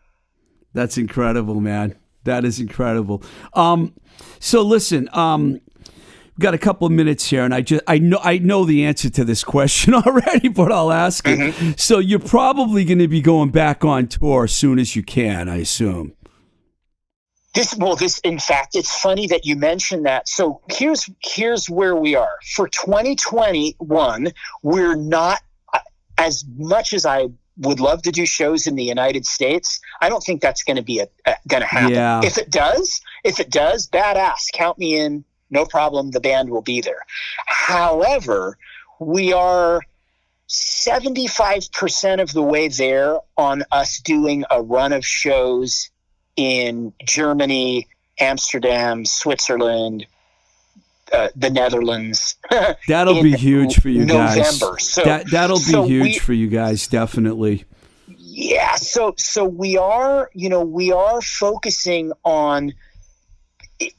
That's incredible, man. That is incredible. Um, so listen, um, we've got a couple of minutes here, and I just I know I know the answer to this question already, but I'll ask it. So you're probably going to be going back on tour as soon as you can, I assume. This well, this in fact, it's funny that you mentioned that. So here's here's where we are for 2021. We're not uh, as much as I would love to do shows in the United States. I don't think that's going to be a, a going to happen. Yeah. If it does, if it does, badass. Count me in. No problem. The band will be there. However, we are 75% of the way there on us doing a run of shows in Germany, Amsterdam, Switzerland, uh, the Netherlands. That'll be huge for you guys. November. So that that'll be so huge we- for you guys, definitely. yeah, so so we are, you know, we are focusing on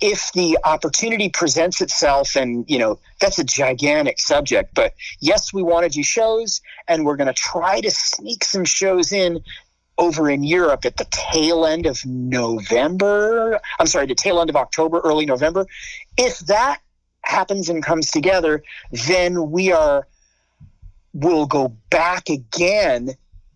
if the opportunity presents itself and you know that's a gigantic subject but yes we want to do shows and we're going to try to sneak some shows in over in Europe at the tail end of November. I'm sorry, the tail end of October, early November. If that happens and comes together, then we are will go back again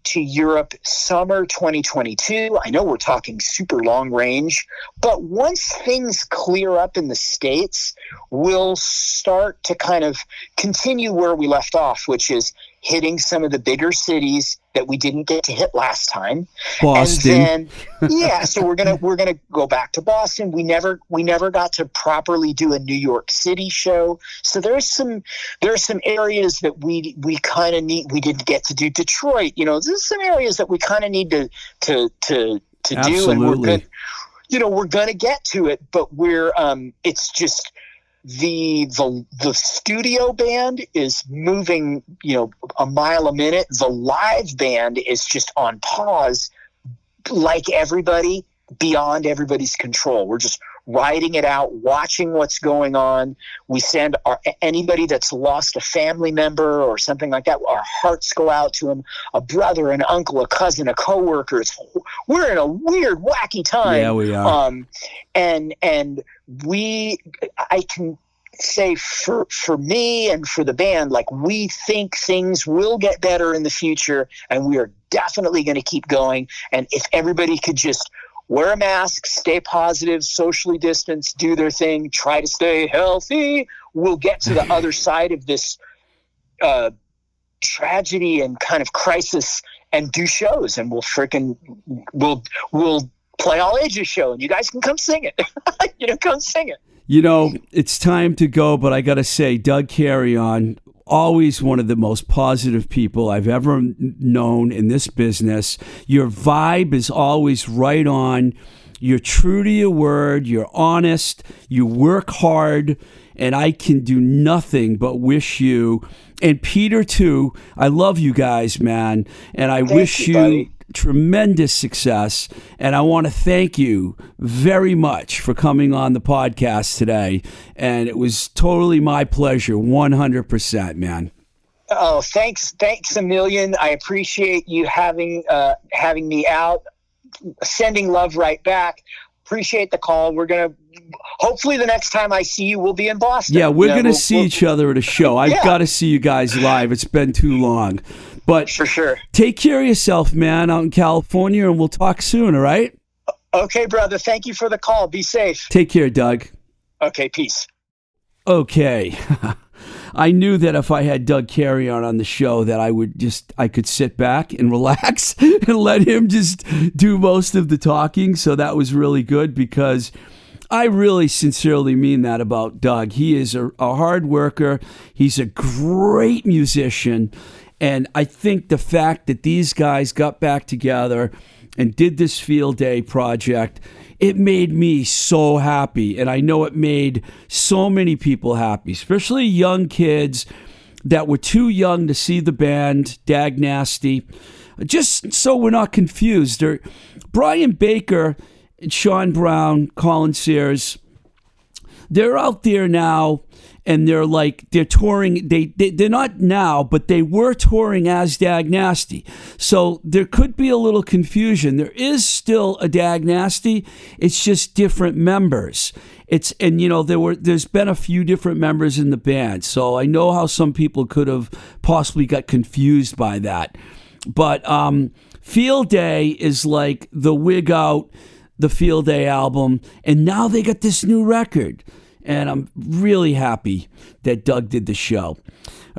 to Europe summer 2022. I know we're talking super long range, but once things clear up in the States, we'll start to kind of continue where we left off, which is hitting some of the bigger cities that we didn't get to hit last time. Boston. And then yeah, so we're gonna we're gonna go back to Boston. We never we never got to properly do a New York City show. So there's some there's some areas that we we kind of need we didn't get to do Detroit. You know, there's some areas that we kind of need to to to to do and we're Absolutely. good you know we're gonna get to it but we're um it's just the the the studio band is moving you know a mile a minute. The live band is just on pause like everybody beyond everybody's control. We're just riding it out watching what's going on. We send our anybody that's lost a family member or something like that our hearts go out to them a brother an uncle a cousin a coworker it's, we're in a weird wacky time. Yeah, we are. um and and we i can say for for me and for the band like we think things will get better in the future and we are definitely going to keep going. And if everybody could just wear a mask stay positive socially distance do their thing try to stay healthy we'll get to the other side of this uh tragedy and kind of crisis and do shows. And we'll freaking we'll we'll play all ages show and you guys can come sing it. You know come sing it You know, it's time to go, but I got to say, Doug Carrion, always one of the most positive people I've ever known in this business. Your vibe is always right on. You're true to your word. You're honest. You work hard. And I can do nothing but wish you, and Peter too. I love you guys, man. And I wish you, you. Tremendous success. And I want to thank you very much for coming on the podcast today. And it was totally my pleasure, 100%, man. Oh, thanks, thanks a million. I appreciate you having uh, having me out, sending love right back. Appreciate the call. We're gonna hopefully the next time I see you, we'll be in Boston. Yeah, we're You know, going to we'll- see we'll- each other at a show. I've Yeah. got to see you guys live. It's been too long. But for sure. take care of yourself, man, out in California, and we'll talk soon, all right? Okay, brother. Thank you for the call. Be safe. Take care, Doug. Okay, peace. Okay. I knew that if I had Doug Carrion on the show that I would just I could sit back and relax and let him just do most of the talking. So that was really good because I really sincerely mean that about Doug. He is a, a hard worker. He's a great musician. And I think the fact that these guys got back together and did this field day project, it made me so happy. And I know it made so many people happy, especially young kids that were too young to see the band, Dag Nasty. Just so we're not confused. Brian Baker, Shawn Brown, Colin Sears, they're out there now and they're like they're touring they, they they're not now but they were touring as dag nasty. So there could be a little confusion. There is still a dag nasty. It's just different members. It's and you know there were there's been a few different members in the band. So i know how some people could have possibly got confused by that. But um field day is like the wig out the Field Day album, and now they got this new record. And I'm really happy that Doug did the show.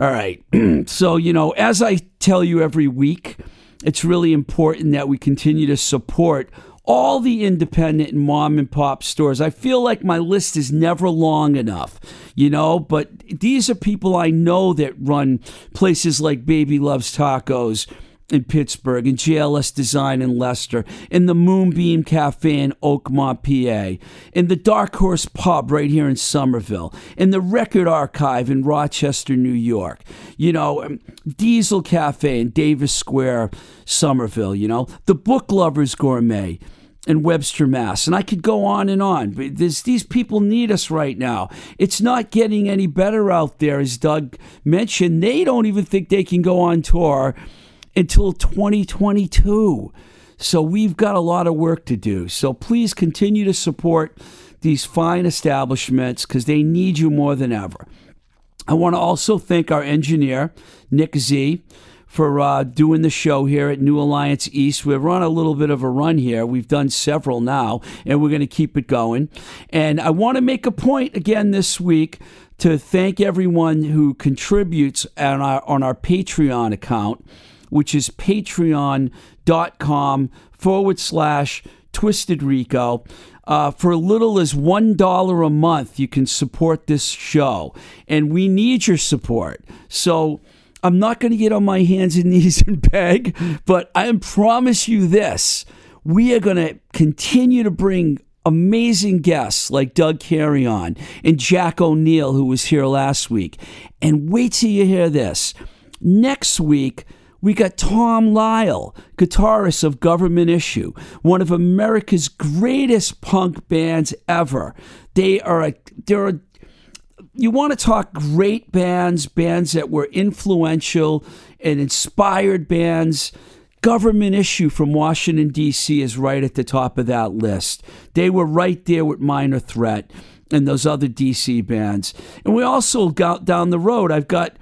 All right. so, you know, as I tell you every week, it's really important that we continue to support all the independent and mom and pop stores. I feel like my list is never long enough, you know, but these are people I know that run places like Baby Loves Tacos in Pittsburgh, and GLS Design in Leicester, in the Moonbeam Cafe in Oakmont, PA, in the Dark Horse Pub right here in Somerville, in the Record Archive in Rochester, New York, you know, um, Diesel Cafe in Davis Square, Somerville, you know, the Book Lovers Gourmet in Webster, Mass. And I could go on and on. But these people need us right now. It's not getting any better out there, as Doug mentioned. They don't even think they can go on tour until 2022. So we've got a lot of work to do. So please continue to support these fine establishments because they need you more than ever. I want to also thank our engineer, Nick Z, for uh, doing the show here at New Alliance East. We're on a little bit of a run here. We've done several now, and we're going to keep it going. And I want to make a point again this week to thank everyone who contributes on our on our Patreon account, which is patreon.com forward slash twisted rico. Uh, for a little as one dollar a month, you can support this show, and we need your support. So I'm not going to get on my hands and knees and beg, but I promise you this: we are going to continue to bring amazing guests like Doug Carrion and Jack O'Neill, who was here last week. And wait till you hear this. Next week, we got Tom Lyle, guitarist of Government Issue, one of America's greatest punk bands ever. They are a they're a, you want to talk great bands, bands that were influential and inspired bands. Government Issue from Washington, D.C. is right at the top of that list. They were right there with Minor Threat and those other D.C. bands. And we also got down the road, I've got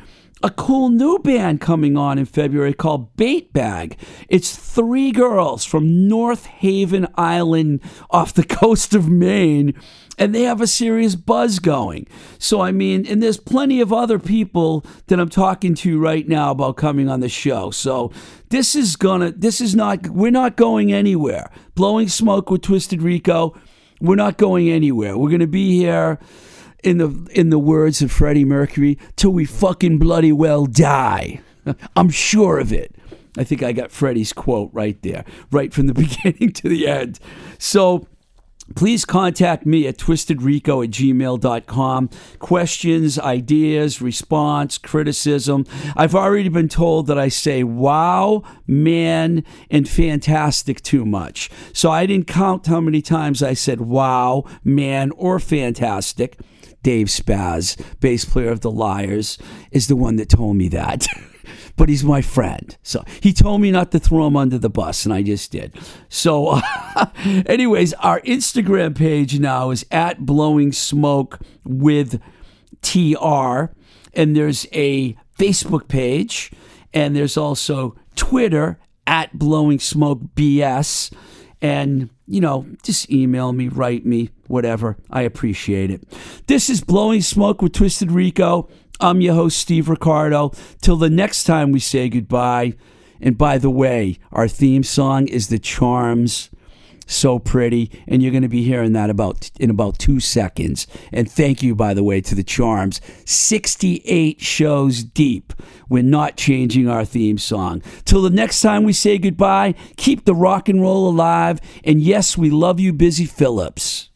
a cool new band coming on in February called Bait Bag. It's three girls from North Haven Island off the coast of Maine, and they have a serious buzz going. So, I mean, and there's plenty of other people that I'm talking to right now about coming on the show. So, this is gonna, this is not, we're not going anywhere. Blowing smoke with Twisted Rico, we're not going anywhere. We're gonna be here in the in the words of Freddie Mercury, till we fucking bloody well die. I'm sure of it. I think I got Freddie's quote right there, right from the beginning to the end. So please contact me at twistedrico at gmail.com. Questions, ideas, response, criticism. I've already been told that I say wow, man, and fantastic too much. So I didn't count how many times I said wow, man, or fantastic. Dave Spaz, bass player of the Liars, is the one that told me that. but he's my friend. So he told me not to throw him under the bus, and I just did. So, anyways, our Instagram page now is at Blowing Smoke with TR, and there's a Facebook page, and there's also Twitter at Blowing Smoke BS. And, you know, just email me, write me, whatever. I appreciate it. This is Blowing Smoke with Twisted Rico. I'm your host, Steve Ricardo. Till the next time we say goodbye. And by the way, our theme song is The Charms. So pretty, and you're going to be hearing that about in about two seconds. And thank you, by the way, to the Charms. 68 shows deep. We're not changing our theme song. Till the next time we say goodbye, keep the rock and roll alive. And yes, we love you, Busy Phillips.